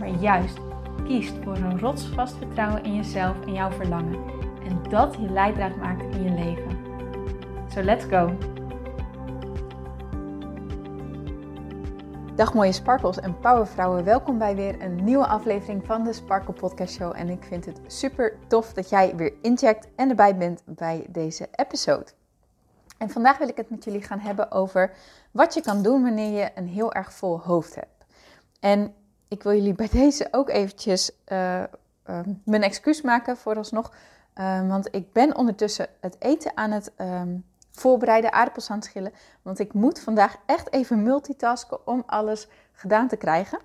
maar juist kiest voor een rotsvast vertrouwen in jezelf en jouw verlangen. En dat je leidraad maakt in je leven. So let's go! Dag mooie sparkles en powervrouwen, welkom bij weer een nieuwe aflevering van de Sparkle Podcast Show. En ik vind het super tof dat jij weer incheckt en erbij bent bij deze episode. En vandaag wil ik het met jullie gaan hebben over wat je kan doen wanneer je een heel erg vol hoofd hebt. En ik wil jullie bij deze ook eventjes uh, mijn excuus maken vooralsnog. Uh, want ik ben ondertussen het eten aan het um, voorbereiden, aardappels aan het schillen. Want ik moet vandaag echt even multitasken om alles gedaan te krijgen.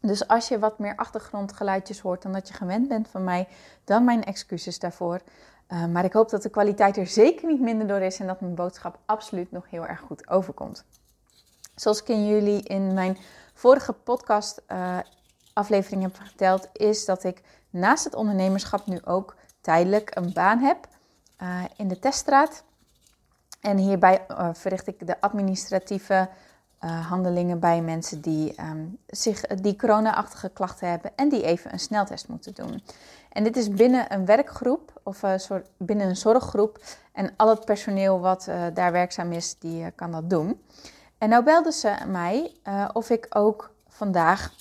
Dus als je wat meer achtergrondgeluidjes hoort dan dat je gewend bent van mij, dan mijn excuses daarvoor. Maar ik hoop dat de kwaliteit er zeker niet minder door is en dat mijn boodschap absoluut nog heel erg goed overkomt. Zoals ik in jullie in mijn vorige podcast uh, aflevering heb verteld, is dat ik naast het ondernemerschap nu ook tijdelijk een baan heb uh, in de teststraat. En hierbij uh, verricht ik de administratieve handelingen bij mensen die, um, zich, die corona-achtige klachten hebben en die even een sneltest moeten doen. En dit is binnen een werkgroep of soort, binnen een zorggroep. En al het personeel wat daar werkzaam is, die kan dat doen. En nou belde ze mij uh, of ik ook vandaag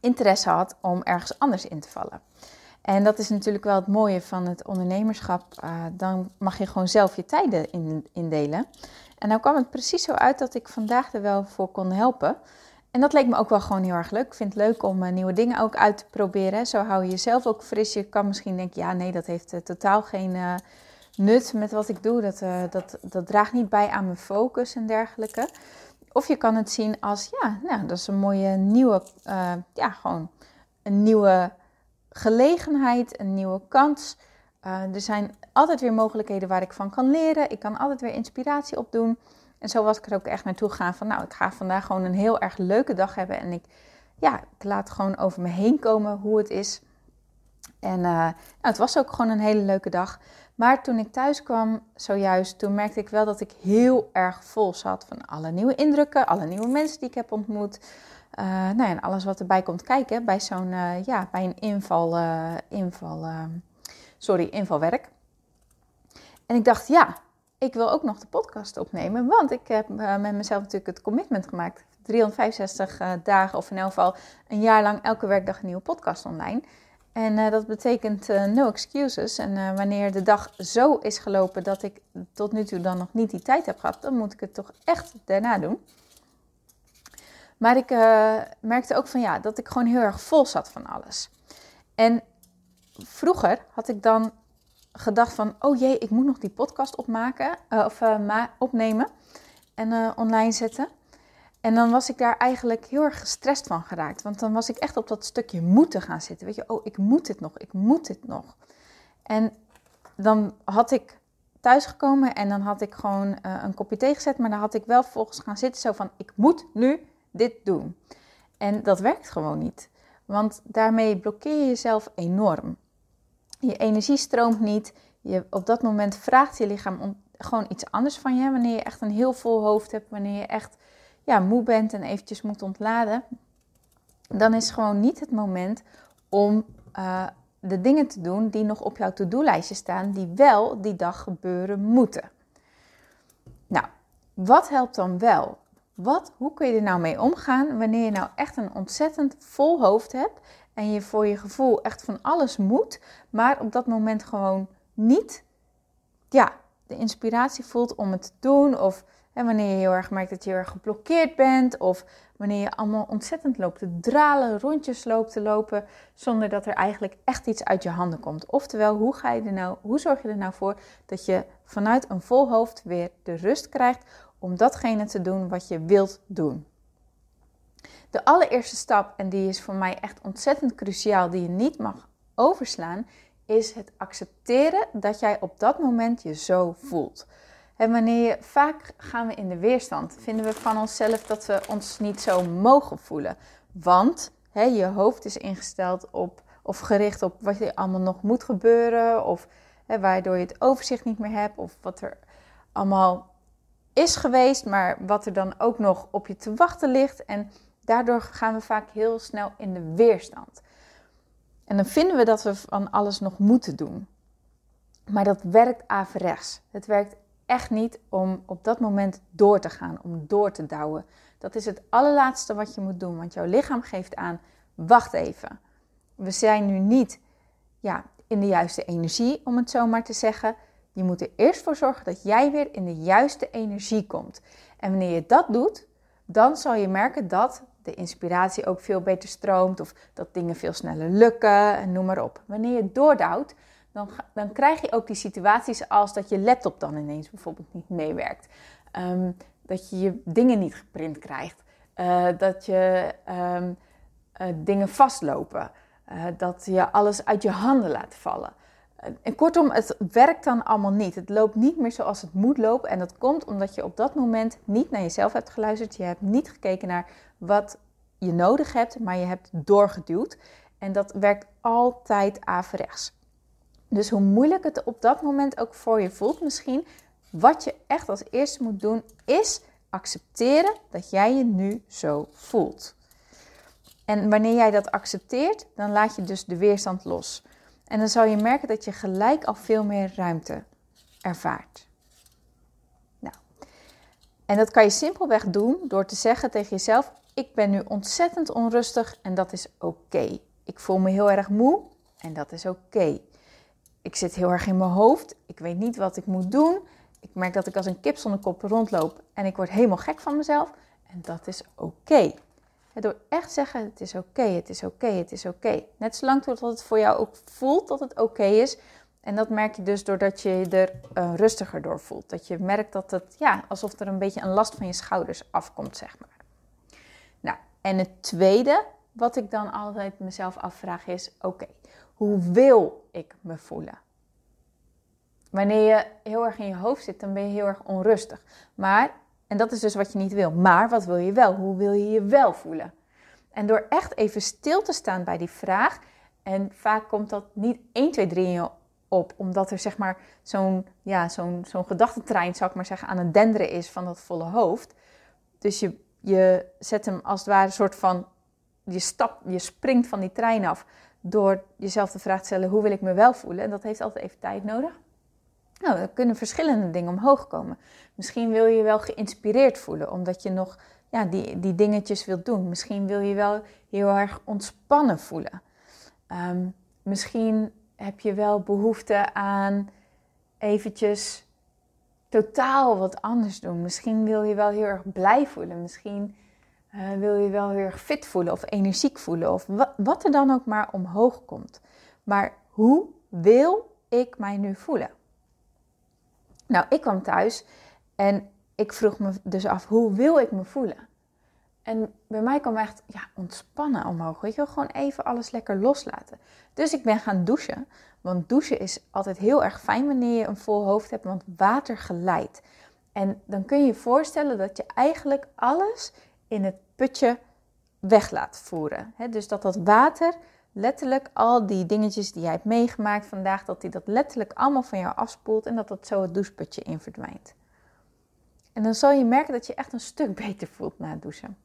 interesse had om ergens anders in te vallen. En dat is natuurlijk wel het mooie van het ondernemerschap. Uh, dan mag je gewoon zelf je tijden in, indelen. En nou kwam het precies zo uit dat ik vandaag er wel voor kon helpen. En dat leek me ook wel gewoon heel erg leuk. Ik vind het leuk om uh, nieuwe dingen ook uit te proberen. Zo hou je jezelf ook fris. Je kan misschien denken, ja nee, dat heeft totaal geen nut met wat ik doe. Dat, uh, dat, dat draagt niet bij aan mijn focus en dergelijke. Of je kan het zien als, ja, nou, dat is een mooie nieuwe, uh, ja, gewoon een nieuwe gelegenheid, een nieuwe kans. Uh, er zijn altijd weer mogelijkheden waar ik van kan leren. Ik kan altijd weer inspiratie opdoen. En zo was ik er ook echt naartoe gegaan van, nou, ik ga vandaag gewoon een heel erg leuke dag hebben. En ik, ja, ik laat gewoon over me heen komen hoe het is. En nou, het was ook gewoon een hele leuke dag. Maar toen ik thuis kwam, zojuist, toen merkte ik wel dat ik heel erg vol zat van alle nieuwe indrukken, alle nieuwe mensen die ik heb ontmoet. Uh, nou ja, en alles wat erbij komt kijken bij zo'n, uh, ja, bij een inval, uh, inval sorry, invalwerk. En ik dacht, ja, ik wil ook nog de podcast opnemen, want ik heb met mezelf natuurlijk het commitment gemaakt. 365 dagen of in elk geval een jaar lang elke werkdag een nieuwe podcast online. En uh, dat betekent uh, no excuses. En uh, wanneer de dag zo is gelopen dat ik tot nu toe dan nog niet die tijd heb gehad, dan moet ik het toch echt daarna doen. Maar ik merkte ook van ja, dat ik gewoon heel erg vol zat van alles. En vroeger had ik dan gedacht van, oh jee, ik moet nog die podcast opmaken, of opnemen en online zetten. En dan was ik daar eigenlijk heel erg gestrest van geraakt. Want dan was ik echt op dat stukje moeten gaan zitten. Weet je, oh, ik moet dit nog, ik moet dit nog. En dan had ik thuisgekomen en dan had ik gewoon uh, een kopje thee gezet. Maar dan had ik wel volgens gaan zitten zo van, ik moet nu dit doen. En dat werkt gewoon niet. Want daarmee blokkeer je jezelf enorm. Je energie stroomt niet. Je, op dat moment vraagt je lichaam om, gewoon iets anders van je. Wanneer je echt een heel vol hoofd hebt. Wanneer je echt ja, moe bent en eventjes moet ontladen, dan is gewoon niet het moment om uh, de dingen te doen die nog op jouw to-do-lijstje staan, die wel die dag gebeuren moeten. Nou, wat helpt dan wel? Wat, hoe kun je er nou mee omgaan wanneer je nou echt een ontzettend vol hoofd hebt en je voor je gevoel echt van alles moet, maar op dat moment gewoon niet ja, de inspiratie voelt om het te doen of en wanneer je heel erg merkt dat je heel erg geblokkeerd bent, of wanneer je allemaal ontzettend loopt te dralen, rondjes loopt te lopen, zonder dat er eigenlijk echt iets uit je handen komt. Oftewel, hoe, ga je er nou, hoe zorg je er nou voor dat je vanuit een vol hoofd weer de rust krijgt om datgene te doen wat je wilt doen? De allereerste stap, en die is voor mij echt ontzettend cruciaal, die je niet mag overslaan, is het accepteren dat jij op dat moment je zo voelt. En wanneer vaak gaan we in de weerstand, vinden we van onszelf dat we ons niet zo mogen voelen. Want hè, je hoofd is ingesteld op of gericht op wat er allemaal nog moet gebeuren, of hè, waardoor je het overzicht niet meer hebt, of wat er allemaal is geweest, maar wat er dan ook nog op je te wachten ligt. En daardoor gaan we vaak heel snel in de weerstand. En dan vinden we dat we van alles nog moeten doen. Maar dat werkt averechts. Het werkt echt niet om op dat moment door te gaan, om door te douwen. Dat is het allerlaatste wat je moet doen, want jouw lichaam geeft aan: wacht even. We zijn nu niet ja, in de juiste energie, om het zo maar te zeggen. Je moet er eerst voor zorgen dat jij weer in de juiste energie komt. En wanneer je dat doet, dan zal je merken dat de inspiratie ook veel beter stroomt of dat dingen veel sneller lukken en noem maar op. Wanneer je doordouwt, dan, dan krijg je ook die situaties als dat je laptop dan ineens bijvoorbeeld niet meewerkt. Ehm, dat je je dingen niet geprint krijgt. Uh, dat je um, uh, dingen vastlopen. Uh, dat je alles uit je handen laat vallen. En kortom, het werkt dan allemaal niet. Het loopt niet meer zoals het moet lopen. En dat komt omdat je op dat moment niet naar jezelf hebt geluisterd. Je hebt niet gekeken naar wat je nodig hebt, maar je hebt doorgeduwd. En dat werkt altijd averechts. Dus hoe moeilijk het op dat moment ook voor je voelt, misschien, wat je echt als eerste moet doen, is accepteren dat jij je nu zo voelt. En wanneer jij dat accepteert, dan laat je dus de weerstand los. En dan zal je merken dat je gelijk al veel meer ruimte ervaart. Nou, en dat kan je simpelweg doen door te zeggen tegen jezelf: Ik ben nu ontzettend onrustig en dat is oké. Ik voel me heel erg moe en dat is oké. Ik zit heel erg in mijn hoofd. Ik weet niet wat ik moet doen. Ik merk dat ik als een kip zonder kop rondloop en ik word helemaal gek van mezelf. En dat is oké. Door echt zeggen, het is oké, het is oké, het is oké. Net zolang tot het voor jou ook voelt dat het oké is. En dat merk je dus doordat je je er uh, rustiger door voelt. Dat je merkt dat het, ja, alsof er een beetje een last van je schouders afkomt, zeg maar. Nou, en het tweede wat ik dan altijd mezelf afvraag is, oké, hoe wil ik me voelen? Wanneer je heel erg in je hoofd zit, dan ben je heel erg onrustig. Maar en dat is dus wat je niet wil. Maar wat wil je wel? Hoe wil je je wel voelen? En door echt even stil te staan bij die vraag, en vaak komt dat niet 1, 2, 3 in je op, omdat er zeg maar zo'n ja, zo'n zo'n gedachtentrein, zou ik maar zeggen, aan het denderen is van dat volle hoofd. Dus je, je zet hem als het ware een soort van, je, stap, je springt van die trein af door jezelf de vraag te stellen, hoe wil ik me wel voelen? En dat heeft altijd even tijd nodig. Nou, er kunnen verschillende dingen omhoog komen. Misschien wil je wel geïnspireerd voelen, omdat je nog ja, die, die dingetjes wilt doen. Misschien wil je wel heel erg ontspannen voelen. Um, misschien heb je wel behoefte aan eventjes totaal wat anders doen. Misschien wil je wel heel erg blij voelen. Misschien uh, wil je wel erg fit voelen of energiek voelen. Of wat, wat er dan ook maar omhoog komt. Maar hoe wil ik mij nu voelen? Nou, ik kwam thuis en ik vroeg me dus af, hoe wil ik me voelen? En bij mij kwam echt ja, ontspannen omhoog. Weet je wel, gewoon even alles lekker loslaten. Dus ik ben gaan douchen. Want douchen is altijd heel erg fijn wanneer je een vol hoofd hebt, want water geleidt. En dan kun je je voorstellen dat je eigenlijk alles in het putje weg laat voeren. dus dat dat water letterlijk al die dingetjes die jij hebt meegemaakt vandaag, dat hij dat letterlijk allemaal van jou afspoelt en dat dat zo het doucheputje in verdwijnt. En dan zal je merken dat je echt een stuk beter voelt na het douchen.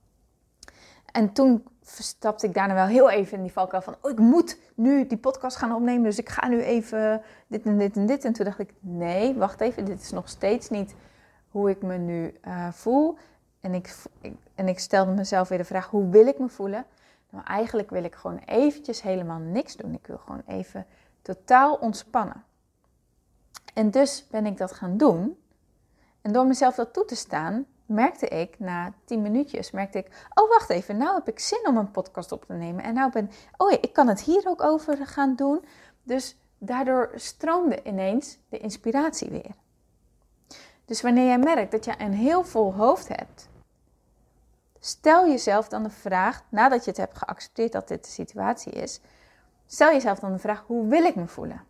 En toen stapte ik daarna wel heel even in die valkuil van, oh, ik moet nu die podcast gaan opnemen, dus ik ga nu even dit en dit en dit. En toen dacht ik, nee, wacht even, dit is nog steeds niet hoe ik me nu uh, voel. En ik, en ik stelde mezelf weer de vraag, hoe wil ik me voelen? Nou, eigenlijk wil ik gewoon eventjes helemaal niks doen. Ik wil gewoon even totaal ontspannen. En dus ben ik dat gaan doen. En door mezelf dat toe te staan, merkte ik na tien minuutjes, merkte ik, oh wacht even, nou heb ik zin om een podcast op te nemen. En nou ben, oh ja, ik kan het hier ook over gaan doen. Dus daardoor stroomde ineens de inspiratie weer. Dus wanneer jij merkt dat je een heel vol hoofd hebt, stel jezelf dan de vraag, nadat je het hebt geaccepteerd dat dit de situatie is, stel jezelf dan de vraag: hoe wil ik me voelen?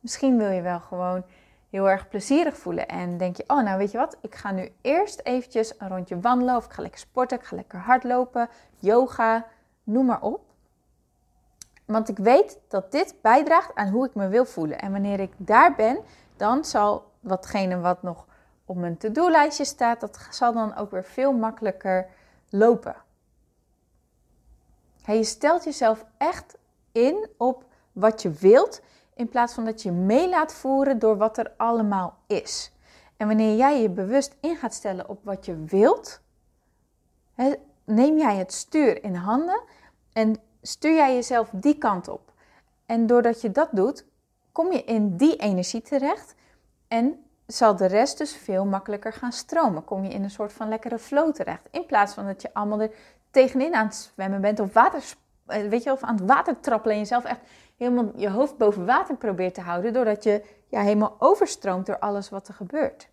Misschien wil je wel gewoon heel erg plezierig voelen en denk je: oh, nou weet je wat, ik ga nu eerst eventjes een rondje wandelen of ik ga lekker sporten, ik ga lekker hardlopen, yoga, noem maar op. Want ik weet dat dit bijdraagt aan hoe ik me wil voelen. En wanneer ik daar ben, dan zal watgene wat nog op mijn to-do-lijstje staat, dat zal dan ook weer veel makkelijker lopen. je stelt jezelf echt in op wat je wilt, in plaats van dat je mee laat voeren door wat er allemaal is. En wanneer jij je bewust in gaat stellen op wat je wilt, neem jij het stuur in handen en stuur jij jezelf die kant op. En doordat je dat doet, kom je in die energie terecht en zal de rest dus veel makkelijker gaan stromen. Kom je in een soort van lekkere flow terecht. In plaats van dat je allemaal er tegenin aan het zwemmen bent of, water, eh, weet je, of aan het water trappelen en jezelf echt helemaal je hoofd boven water probeert te houden. Doordat je ja, helemaal overstroomt door alles wat er gebeurt.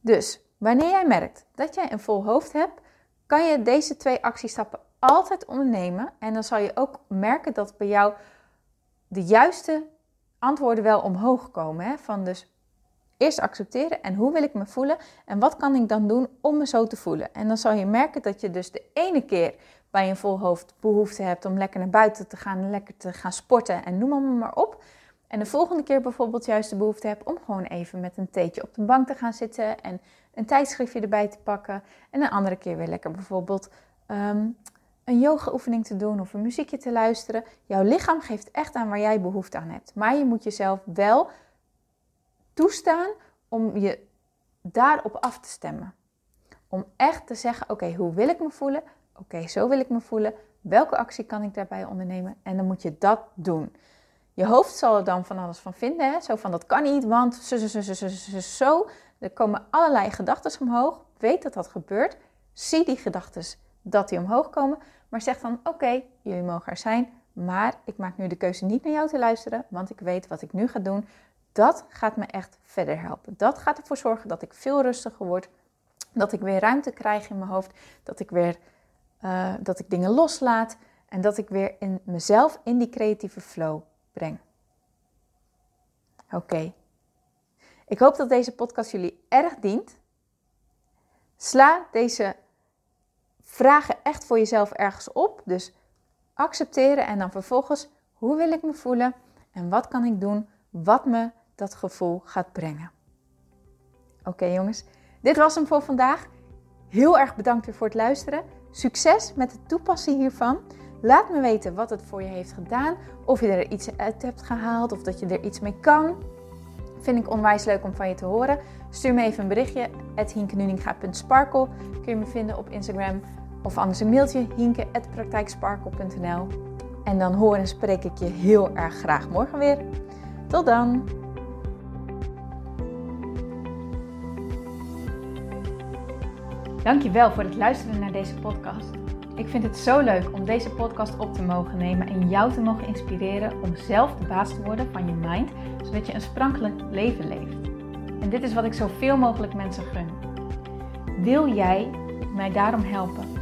Dus wanneer jij merkt dat jij een vol hoofd hebt, kan je deze twee actiestappen altijd ondernemen. En dan zal je ook merken dat bij jou de juiste antwoorden wel omhoog komen. Hè? Van dus eerst accepteren en hoe wil ik me voelen en wat kan ik dan doen om me zo te voelen. En dan zal je merken dat je dus de ene keer bij een vol hoofd behoefte hebt om lekker naar buiten te gaan, lekker te gaan sporten en noem maar op. En de volgende keer bijvoorbeeld juist de behoefte hebt om gewoon even met een theetje op de bank te gaan zitten en een tijdschriftje erbij te pakken. En een andere keer weer lekker bijvoorbeeld um, een yoga-oefening te doen of een muziekje te luisteren. Jouw lichaam geeft echt aan waar jij behoefte aan hebt. Maar je moet jezelf wel toestaan om je daarop af te stemmen. Om echt te zeggen: oké, hoe wil ik me voelen? Oké, zo wil ik me voelen. Welke actie kan ik daarbij ondernemen? En dan moet je dat doen. Je hoofd zal er dan van alles van vinden. Hè? Zo van dat kan niet, want zo, zo, zo, zo, zo, zo. Er komen allerlei gedachten omhoog. Weet dat dat gebeurt. Zie die gedachten dat die omhoog komen. Maar zeg dan: Oké, jullie mogen er zijn. Maar ik maak nu de keuze niet naar jou te luisteren. Want ik weet wat ik nu ga doen. Dat gaat me echt verder helpen. Dat gaat ervoor zorgen dat ik veel rustiger word. Dat ik weer ruimte krijg in mijn hoofd. Dat ik weer uh, dat ik dingen loslaat. En dat ik weer in mezelf in die creatieve flow breng. Oké. Ik hoop dat deze podcast jullie erg dient. Sla deze vragen echt voor jezelf ergens op. Dus accepteren en dan vervolgens hoe wil ik me voelen en wat kan ik doen wat me dat gevoel gaat brengen. Oké jongens, dit was hem voor vandaag. Heel erg bedankt weer voor het luisteren. Succes met het toepassen hiervan. Laat me weten wat het voor je heeft gedaan. Of je er iets uit hebt gehaald of dat je er iets mee kan. Vind ik onwijs leuk om van je te horen. Stuur me even een berichtje. hinkenuninga.sparkle kun je me vinden op Instagram. Of anders een mailtje hinke.praktijksparkle.nl En dan hoor en spreek ik je heel erg graag morgen weer. Tot dan! Dankjewel voor het luisteren naar deze podcast. Ik vind het zo leuk om deze podcast op te mogen nemen en jou te mogen inspireren om zelf de baas te worden van je mind, zodat je een sprankelijk leven leeft. En dit is wat ik zoveel mogelijk mensen gun. Wil jij mij daarom helpen